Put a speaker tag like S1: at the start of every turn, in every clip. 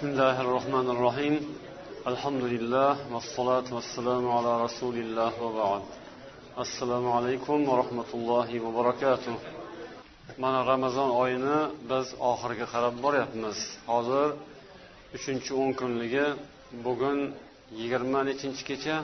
S1: بسم الله الرحمن الرحيم الحمد لله والصلاة والسلام على رسول الله وبعد assalomu alaykum va rahmatullohi va barakatuh mana ramazon oyini biz oxiriga qarab boryapmiz hozir uchinchi o'n kunligi bugun yigirma nechinchi kecha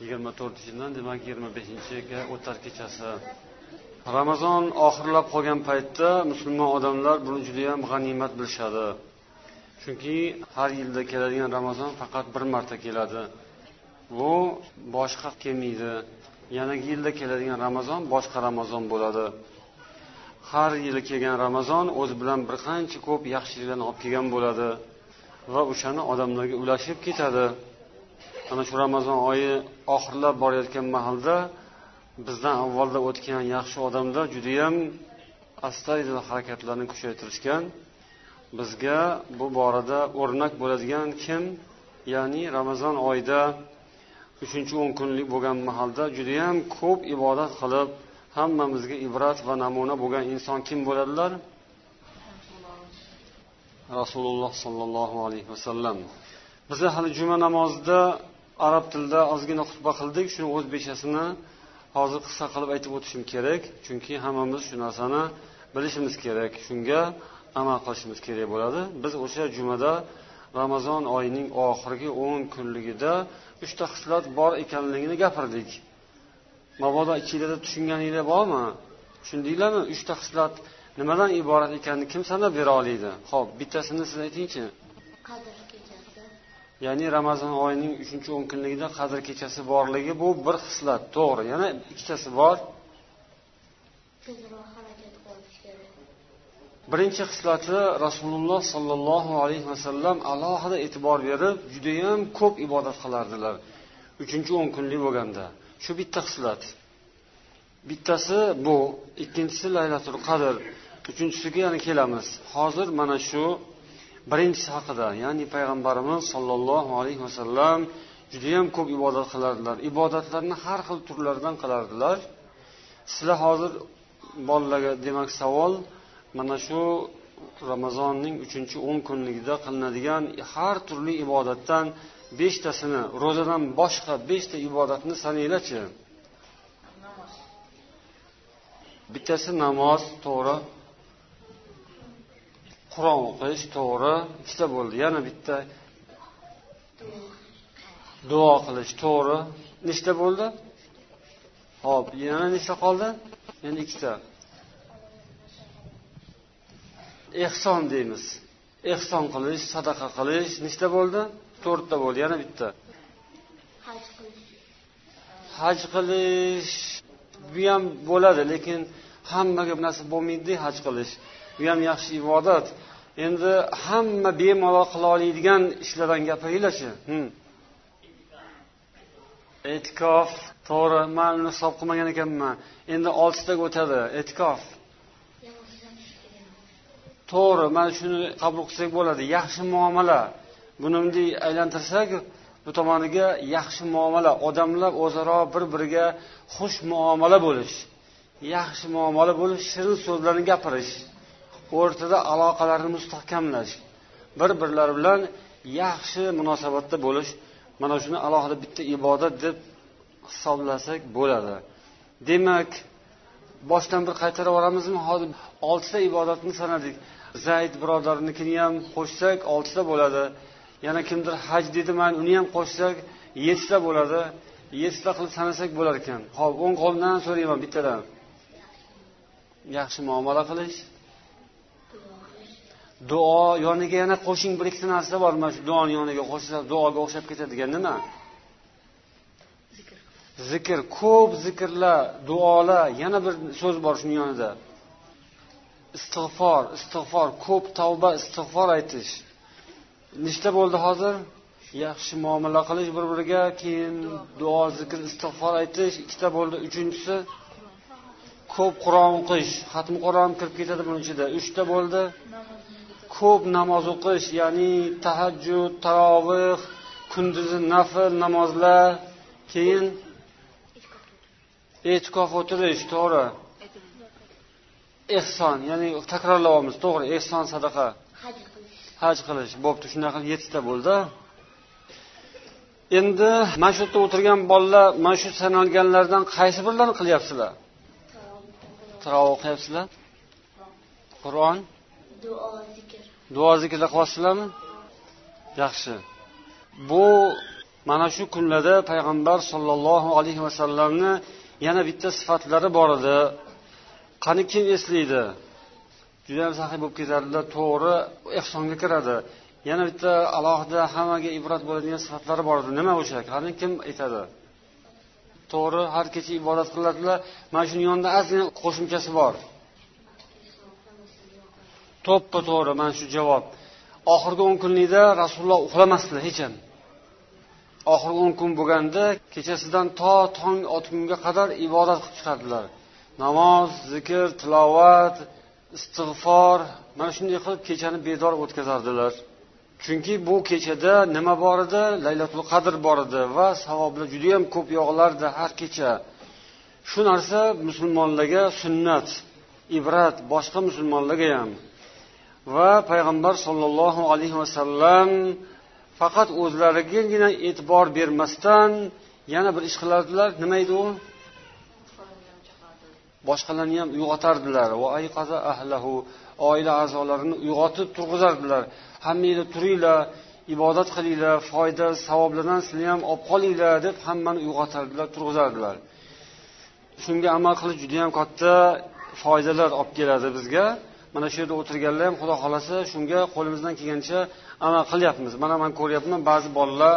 S1: yigirma to'rtinchidan demak yigirma beshinchiga o'tar kechasi Ramazon oxirlab qolgan paytda musulmon odamlar buni judayam g'animat bilishadi. Chunki har yilda keladigan ramazon faqat bir marta keladi. Bu boshqa kelmaydi. Yanagi yilda keladigan ramazon boshqa ramazon bo'ladi. Har yili kelgan ramazon o'zi bilan bir qancha ko'p yaxshiliklarni olib kelgan bo'ladi va o'shani odamlarga ulashib ketadi. Ana shu ramazon oyi oxirlab borayotgan mahalda bizdan avvalda o'tgan yaxshi odamlar judayam astoydil harakatlarni kuchaytirishgan bizga bu borada o'rnak bo'ladigan kim? Ya'ni ramazon oyida uchinchi o'n kunlik bo'lgan mahalda judayam ko'p ibodat qilib hammamizga ibrat va namuna bo'lgan inson kim bo'ladilar? Rasululloh sollallohu alayhi vasallam. Biza hali juma namozida arab tilida ozgina xutba qildik. Shuni o'zbekchasini hozir qisqa qilib aytib o'tishim kerak chunki hammamiz shu narsani bilishimiz kerak. Shunga amal qilishimiz kerak bo'ladi. Biz o'sha jumada ramazon oyining oxirgi o'n kunligida uchta xislat bor ekanligini gapirdik. Mabodo ichinglarda tushunganinglar bormi? Tushundinglarmi? Uchta xislat nimadan iborat ekanini kim sanab bera oladi? Ho'p bittasini siz aytingchi. Ya'ni ramazon oyining uchinchi o'n kunligida qadr kechasi borligi bu bir xislat to'g'ri. Yana ikkitasi bor. Birinchi xislati rasululloh sollallohu alayhi vasallam alohida e'tibor berib judayam ko'p ibodat qilardilar. Uchinchi o'n kunlik bo'lganda. Shu bitta xislat bittasi bu ikkinchisi laylatul qadr uchinchisiga yana kelamiz. Hozir mana shu birinchisi haqida ya'ni payg'ambarimiz sollallohu alayhi vasallam judayam ko'p ibodat qilardilar. Ibodatlarni har xil turlardan qilardilar. Sizlar hozir bolalarga demak savol mana shu ramazonning uchinchi o'n kunligida qilinadigan har turli ibodatdan beshtasini ro'zadan boshqa beshta ibodatni sananglarchi bittasi namoz to'g'ri. Qur'on o'qish to'g'ri ikkita bo'ldi. Yana bitta duo qilish to'g'ri nechta bo'ldi? Ho'p yana nechta qoldi? Yana ikkita. Ehson deymiz. Ehson qilish sadaqa qilish nechta bo'ldi? To'rtta bo'ldi yana bitta.
S2: Haj qilish.
S1: Bu ham bo'ladi lekin hammaga bu narsa bo'lmaydi haj qilish bu ham yaxshi ibodat. Endi hamma bemalol qila oladigan ishlardan gapiringlarchi. E'tikof to'g'ri man uni hisob qilmagan ekanman. Endi oltitaga o'tadi. E'tikof. To'g'ri mana shuni qabul qilsak bo'ladi. Yaxshi muomala. Buni bunday aylantirsak bu tomoniga yaxshi muomala. Odamlar o'zaro bir biriga xush muomala bo'lish. Yaxshi muomala bo'lish shirin so'zlarni gapirish. O'rtada aloqalarni mustahkamlash bir birlari bilan yaxshi munosabatda bo'lish mana shuni alohida bitta ibodat deb hisoblasak bo'ladi. Demak boshdan bir qaytarib yuboramizmi hozir oltita ibodatni sanadik. Zayd birodarnikini ham qo'shsak oltita bo'ladi. Yana kimdir haj dedi man uni ham qo'shsak yettita bo'ladi. Yettita qilib sanasak bo'lar ekan. Hop o'ng qo'limdan so'rayman bittadan. Yaxshi muomala qilish. Duo yoniga yana qo'shing bir ikkita narsa bor. Mana shu duoni yoniga qo'shsa duoga o'xshab ketadigan nima? Zikr. Ko'p zikrlar duolar. Yana bir so'z bor shuni yonida. Istig'for istig'for ko'p tavba istig'for aytish. Nechta bo'ldi hozir? Yaxshi muomala qilish bir biriga keyin duo. zikr istig'for aytish. Ikkita bo'ldi uchinchisi ko'p qur'on o'qish. Xatmi qur'on kirib ketadi buni ichida. Uchta bo'ldi ko'p namoz o'qish ya'ni tahajjud taroveh kunduzi nafl namozlar keyin e'tikof o'tirish to'g'ri. Ehson ya'ni takrorlayapmiz to'g'ri ehson sadaqa.
S2: Haj qilish.
S1: Bo'pti shunaqa qilib yettita bo'ldi. Endi mana shu yerda o'tirgan bolalar mana shu sanalganlardan qaysi birlarini qilyapsizlar? Taroveh o'qiyapsizlar qur'on
S2: duo zikr.
S1: Duo zikrda qilyapsizlarmi? Yaxshi. Bu mana shu kunlarda payg'ambar sollallohu alayhi vasallamni yana bitta sifatlari bor edi. Qani kim eslaydi? Judayam saxiy bo'lib ketadilar to'g'ri ehsonga kiradi. Yana bitta alohida hammaga ibrat bo'ladigan sifatlari bor edi. Nima o'sha? Qani kim aytadi? To'g'ri har kecha ibodat qiladilar. Mana shuni yonida ozgina qo'shimchasi bor. To'ppa to'g'ri mana shu javob. Oxirgi o'n kunlikda rasululloh uxlamasdilar hech ham. Oxirgi o'n kun bo'lganda kechasidan to tong otgunga qadar ibodat qilib chiqardilar. Namoz zikr tilovat istig'for mana shunday qilib kechani bedor o'tkazardilar. Chunki bu kechada nima bor edi? Laylatul qadr bor edi va savoblar judayam ko'p yog'ilardi har kecha. Shu narsa musulmonlarga sunnat ibrat boshqa musulmonlarga ham. Va payg'ambar sollallohu alayhi vasallam faqat o'zlarigagina e'tibor bermasdan yana bir ish qilardilar. Nima edi u? Boshqalarni ham uyg'otardilar. Oila a'zolarini uyg'otib turg'izardilar. Hammanglar turinglar ibodat qilinglar foyda savoblardan sizlar ham olib qolinglar deb hammani uyg'otardilar turg'izardilar. Shunga amal qilish juda yam katta foydalar olib keladi bizga. Mana shu yerda o'tirganlar ham xudo xohlasa shunga qo'limizdan kelgancha amal qilyapmiz. Mana man ko'ryapman ba'zi bolalar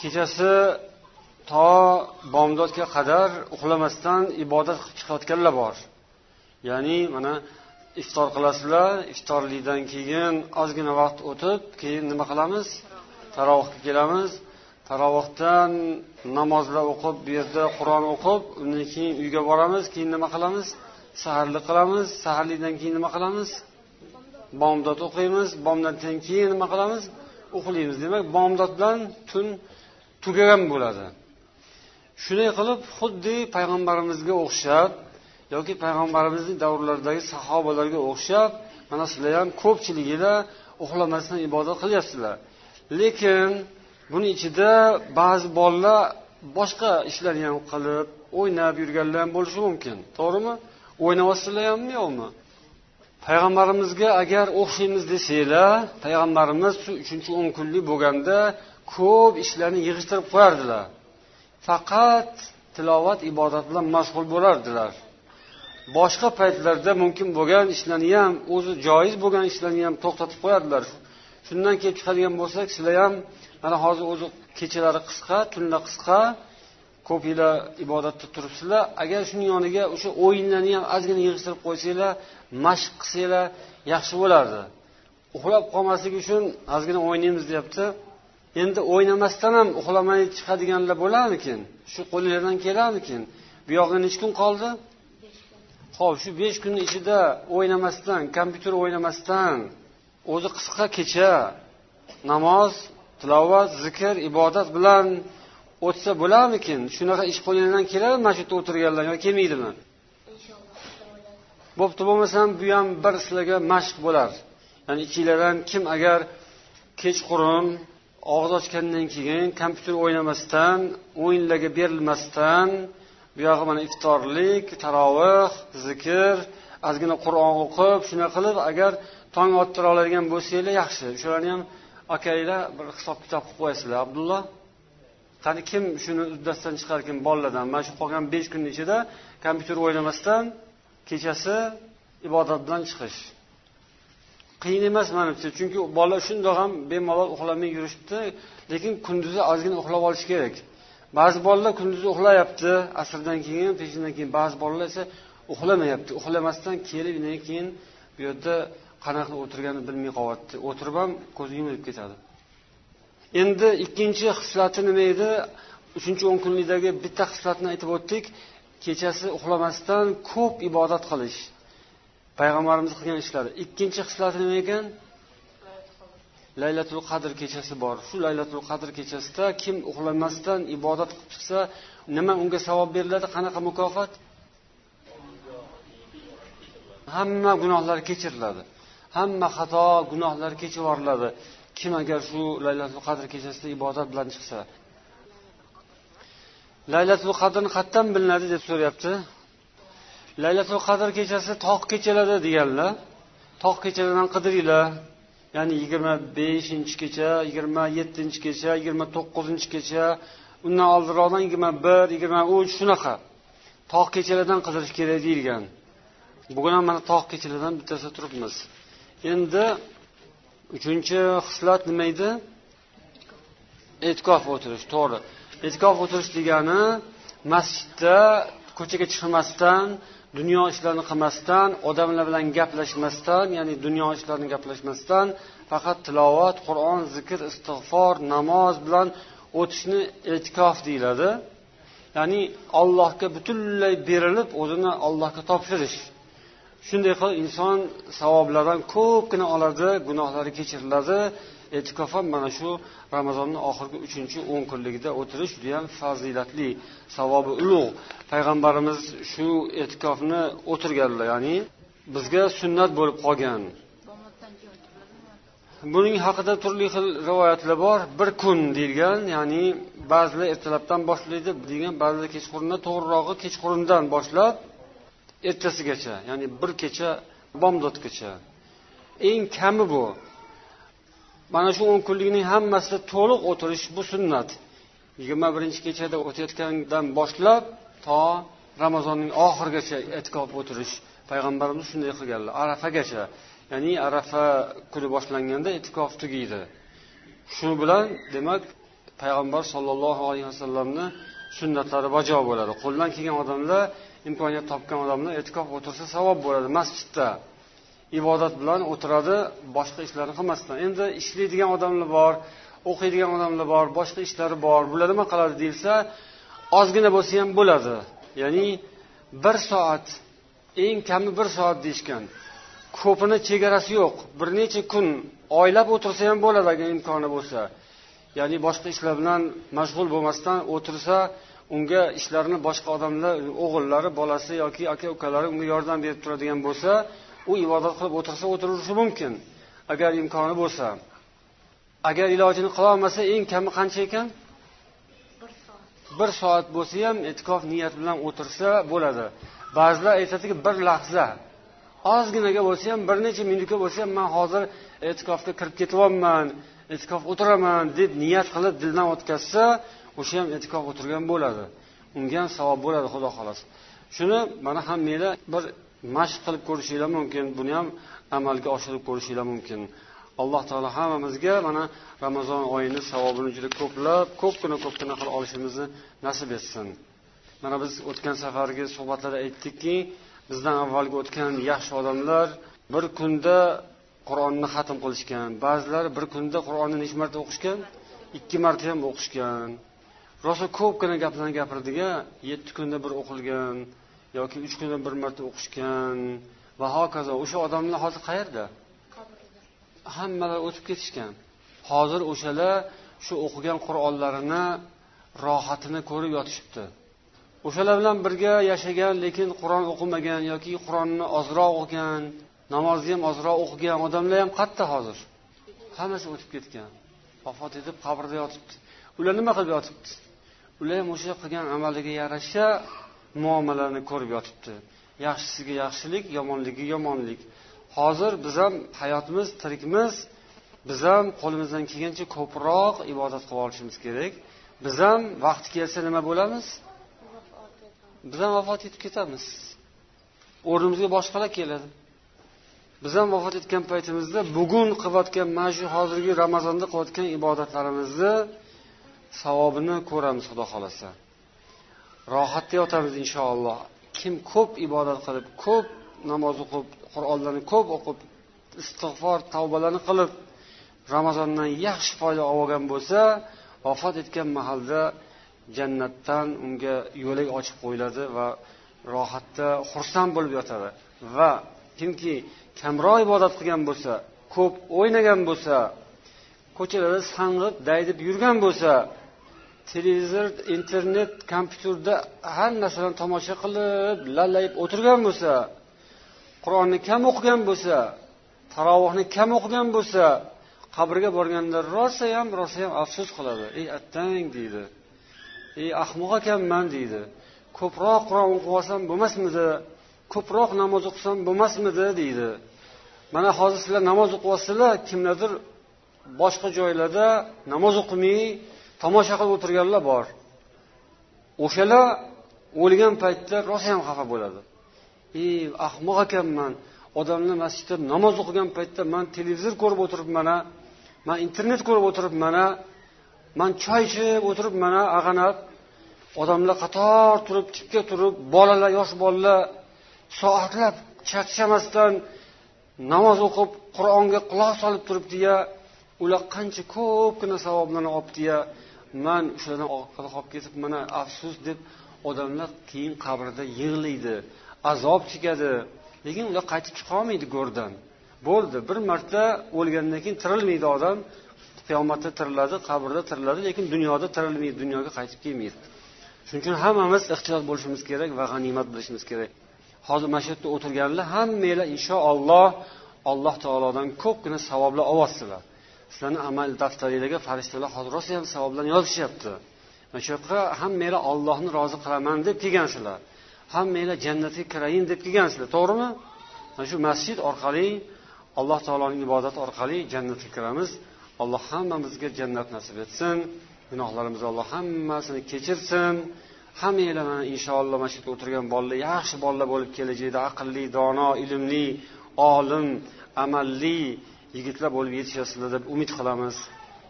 S1: kechasi to bomdodga qadar uxlamasdan ibodat qilib chiqayotganlar bor. Ya'ni mana iftor qilasizlar iftorlikdan keyin ozgina vaqt o'tib keyin nima qilamiz? Tarovihga kelamiz. Tarovihdan namozlar o'qib bu yerda qur'on o'qib undan keyin uyga boramiz keyin nima qilamiz? Saharlik qilamiz saharlikdan keyin nima qilamiz? Bomdod o'qiymiz bomdoddan keyin nima qilamiz? Uxlaymiz demak bomdod bilan tun tugagan bo'ladi. Shunday qilib xuddi payg'ambarimizga o'xshab yoki payg'ambarimizni davrlaridagi sahobalarga o'xshab mana sizlar ham ko'pchiligida uxlamasdan ibodat qilyapsizlar. Lekin buni ichida ba'zi bolalar boshqa ishlarni ham qilib o'ynab yurganlar ham bo'lishi mumkin. To'g'rimi? O'ynayapsizlar hammi yo'qmi payg'ambarimizga agar o'xshaymiz desanglar payg'ambarimiz shu uchinchi o'n kunlik bo'lganda ko'p ishlarni yig'ishtirib qo'yardilar. Faqat tilovat ibodat bilan mashg'ul bo'lardilar. Boshqa paytlarda mumkin bo'lgan ishlarni ham o'zi joiz bo'lgan ishlarni ham to'xtatib qo'yardilar. Shundan kelib chiqadigan bo'lsak sizlar ham mana hozir o'zi kechalari qisqa tunlar qisqa ko'pinglar ibodatda turibsizlar. Agar shuni yoniga o'sha o'yinlarni ham ozgina yig'ishtirib qo'ysanglar mashq qilsanglar yaxshi bo'lardi. Uxlab qolmaslik uchun ozgina o'ynaymiz deyapti. Endi o'ynamasdan ham uxlamay chiqadiganlar bo'larmikin? Shu qo'linglardan kelarmikin? Bu yoqqa nechi kun qoldi? Ho'p shu besh kunni ichida o'ynamasdan kompyuter o'ynamasdan o'zi qisqa kecha. Namoz tilovat zikr ibodat bilan o'tsa bo'larmikin? Shunaqa ish qo'linglardan keladimi mana shu yerda o'tirganlar yo kelmaydimi? Bo'pti bo'lmasam bu ham bir sizlarga mashq bo'lar. Ya'ni ichinglardan kim agar kechqurun og'iz ochgandan keyin kompyuter o'ynamasdan o'yinlarga berilmasdan buyog'i mana iftorlik taroveh zikr ozgina qur'on o'qib shunaqa qilib agar tong ottira oladigan bo'lsanglar yaxshi. Shularni ham akanglar bir hisob kitob qilib qo'yasizlar. Abdulloh qani kim shuni uddasidan chiqarkan bolalardan? Mana shu qolgan besh kunni ichida kompyuter o'ynamasdan kechasi ibodat bilan chiqish. Qiyin emas manimcha chunki bola shundoq ham bemalol uxlamay yurishibdi. Lekin kunduzi ozgina uxlab olish kerak. Ba'zi bolalar kunduzi uxlayapti asrdan keyin peshindan keyin. Ba'zi bolalar esa uxlamayapti. Uxlamasdan kelib keyin bu yerda qanaqa o'tirganini bilmay qolyapti o'tirib ham ko'zi yumilib ketadi. Endi ikkinchi xislati nima edi? Uchinchi o'n kunlikdagi bitta xislatni aytib o'tdik. Kechasi uxlamasdan ko'p ibodat qilish. Payg'ambarimiz qilgan ishlari ikkinchi xislati nima ekan? Laylatul qadr kechasi bor. Shu laylatul qadr kechasida kim uxlamasdan ibodat qilib chiqsa nima unga savob beriladi? Qanaqa mukofot? Hamma gunohlar kechiriladi. Hamma xato gunohlar kechib yuboriladi. Kim agar shu laylatul qadr kechasida ibodat bilan chiqsa? Laylatul qadrni qayerdan bilinadi deb so'rayapti. Laylatul qadr kechasi tog' kechalarda deganlar. Tog' kechalardan qidiringlar. Ya'ni yigirma beshinchi kecha yigirma yettinchi kecha yigirma to'qqizinchi kecha undan oldinroqdan yigirma bir yigirma uch shunaqa. Tog' kechalardan qidirish kerak deyilgan. Bugun ham mana tog' kechalardan bittasida turibmiz. Endi uchinchi xislat nima edi? E'tikof o'tirish to'g'ri. E'tikof o'tirish degani masjidda ko'chaga chiqmasdan dunyo ishlarini qilmasdan odamlar bilan gaplashmasdan ya'ni dunyo ishlarini gaplashmasdan faqat tilovat qur'on zikr istig'for namoz bilan o'tishni e'tikof deyiladi. Ya'ni allohga butunlay berilib o'zini allohga topshirish. Shunday qilib inson savoblardan ko'pgina oladi gunohlari kechiriladi. E'tikof ham mana shu ramazonni oxirgi uchinchi o'n kunligida o'tirish judayam fazilatli savobi ulug' payg'ambarimiz shu e'tikofni o'tirganlar ya'ni bizga sunnat bo'lib qolgan. Buning haqida turli xil rivoyatlar bor. Bir kun deyilgan ya'ni ba'zilar ertalabdan boshlaydi degan ba'zilar kechqurundan to'g'rirog'i kechqurundan boshlab ertasigacha ya'ni bir kecha bomdodgacha eng kami bu. Mana shu o'n kunlikning hammasida to'liq o'tirish bu sunnat. Yigirma birinchi kechada o'tayotgandan boshlab to ramazonning oxirigacha e'tikof o'tirish. Payg'ambarimiz shunday qilganlar. Arafagacha ya'ni arafa kuni boshlanganda e'tikof tugaydi shu bilan demak payg'ambar sollallohu alayhi vasallamni sunnatlari bajo bo'ladi. Qo'ldan kelgan odamlar imkoniyat topgan odamlar e'tikof o'tirsa savob bo'ladi. Masjidda ibodat bilan o'tiradi boshqa ishlarni qilmasdan. Endi ishlaydigan odamlar bor o'qiydigan odamlar bor boshqa ishlari bor bular nima qiladi deyilsa ozgina bo'lsa ham bo'ladi. Ya'ni bir soat eng kami bir soat deyishgan. Ko'pini chegarasi yo'q. Bir necha kun oylab o'tirsa ham bo'ladi agar imkoni bo'lsa. Ya'ni boshqa ishlar bilan mashg'ul bo'lmasdan o'tirsa unga ishlarini boshqa odamlar o'g'illari bolasi yoki aka ukalari unga yordam berib turadigan bo'lsa u ibodat qilib o'tirsa o'tirishi mumkin. Agar imkoni bo'lsa. Agar ilojini qilolmasa eng kami qancha ekan?
S2: Bir soat.
S1: Bo'lsa ham e'tikof niyati bilan o'tirsa bo'ladi. Ba'zilar aytadiki bir lahza ozginaga bo'lsa ham bir necha minutga bo'lsa ham man hozir e'tikofga kirib ketyapman e'tikof o'tiraman deb niyat qilib dildan o'tkazsa o'sha ham e'tikof o'tirgan bo'ladi. Unga ham savob bo'ladi xudo xohlasa. Shuni mana hammanglar bir mashq qilib ko'rishinglar mumkin buni ham amalga oshirib ko'rishinglar mumkin. Alloh taolo hammamizga mana ramazon oyini savobini juda ko'plab ko'pgina ko'pgina qilib olishimizni nasib etsin. Mana biz o'tgan safargi suhbatlarda aytdikki bizdan avvalgi o'tgan yaxshi odamlar bir kunda qur'onni xatm qilishgan ba'zilari bir kunda qur'onni necha marta o'qishgan? Ikki marta ham o'qishgan. Rosa ko'pgina gaplarni gapirdik yetti kunda bir o'qilgan yoki uch kunda bir marta o'qishgan. Va hokazo o'sha odamlar hozir qayerda?
S2: Qabrda
S1: hammalar o'tib ketishgan. Hozir o'shalar shu o'qigan qur'onlarini rohatini ko'rib yotishibdi. O'shalar bilan birga yashagan lekin qur'on o'qimagan yoki qur'onni ozroq o'qigan namozni ham ozroq o'qigan odamlar ham qayerda hozir. Hammasi o'tib ketgan vafot etib qabrda yotibdi. Ular nima qilib yotibdi? Ular ham o'sha qilgan amaliga yarasha muomalani ko'rib yotibdi. Yaxshisiga yaxshilik yomonligiga yomonlik. Hozir biz ham hayotimiz tirikmiz. Biz ham qo'limizdan kelgancha ko'proq ibodat qilib olishimiz kerak. Biz ham vaqti kelsa nima bo'lamiz? Biz ham vafot etib ketamiz. O'rnimizga boshqalar keladi. Biz ham vafot etgan paytimizda bugun qilayotgan mana shu hozirgi ramazonda qilayotgan ibodatlarimizni savobini ko'ramiz xudo xohlasa. Rohatda yotamiz inshaalloh. Kim ko'p ibodat qilib ko'p namoz o'qib qur'onlarni ko'p o'qib istig'for tavbalarni qilib ramazondan yaxshi foyda olgan bo'lsa vafot etgan mahalda jannatdan unga yo'lak ochib qo'yiladi va rohatda xursand bo'lib yotadi. Va kimki kamroq ibodat qilgan bo'lsa ko'p o'ynagan bo'lsa ko'chalarda sang'ib daydib yurgan bo'lsa televizor internet kompyuterda har narsani tomosha qilib lallayib o'tirgan bo'lsa qur'onni kam o'qigan bo'lsa tarovuhni kam o'qigan bo'lsa qabrga borganda rosayam rosayam afsus qiladi ey attang deydi. Ey ahmoq ekanman deydi. Ko'proq qur'on o'qib olsam bo'lmasmidi? Ko'proq namoz o'qisam bo'lmasmidi? deydi. Mana hozir sizlar namoz o'qiyapsizlar kimlardir boshqa joylarda namoz o'qimay tomosha qilib o'tirganlar bor. O'shalar o'lgan paytda rosayam xafa bo'ladi. Ey ahmoq ekanman odamlar masjidda namoz o'qigan paytda man televizor ko'rib o'tiribman man internet ko'rib o'tiribman man choy ichib o'tirib mana ag'anab odamlar qator turib tikka turib bolalar yosh bolalar soatlab charchamasdan namoz o'qib qur'onga quloq solib turibdiya ular qancha ko'pgina savoblarni olibdiya man o'shalardan orqada qolib ketib mana afsus deb odamlar keyin qabrda yig'laydi azob chekadi. Lekin ular qaytib chiqolmaydi go'rdan. Bo'ldi bir marta o'lgandan keyin tirilmaydi odam. Qiyomatda tiriladi qabrda tiriladi lekin dunyoda tirilmaydi dunyoga qaytib kelmaydi. Shuning uchun hammamiz ehtiyot bo'lishimiz kerak va g'animat bilishimiz kerak. Hozir mana shu yerda o'tirganlar hammanglar inshaalloh alloh taolodan ko'pgina savoblar olyapsizlar. Sizlarni amal daftaringlarga farishtalar hozir rosa ham savoblarni yozishyapti. Mana shu yoqqa hammanglar ollohni rozi qilaman deb kelgansizlar. Hammanglar jannatga kirayin deb kelgansizlar. To'g'rimi? Mana shu masjid orqali alloh taoloning ibodati orqali jannatga kiramiz. Alloh hammamizga jannat nasib etsin. Gunohlarimizni alloh hammasini kechirsin. Hammanglar mana inshaalloh mana shu yerda o'tirgan bolalar yaxshi bolalar bo'lib kelajakda aqlli dono ilmli olim amalli yigitlar bo'lib yetishasizlar deb umid qilamiz.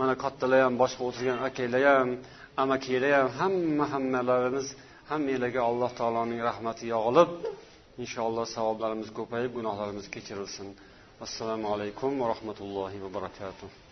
S1: Mana kattalar ham boshqa o'tirgan akanglar ham amakilar ham hamma hammalarimiz hammanglarga alloh taoloning rahmati yog'ilib inshaalloh savoblarimiz ko'payib gunohlarimiz kechirilsin. Assalomu alaykum va rahmatullohi va barakatuh.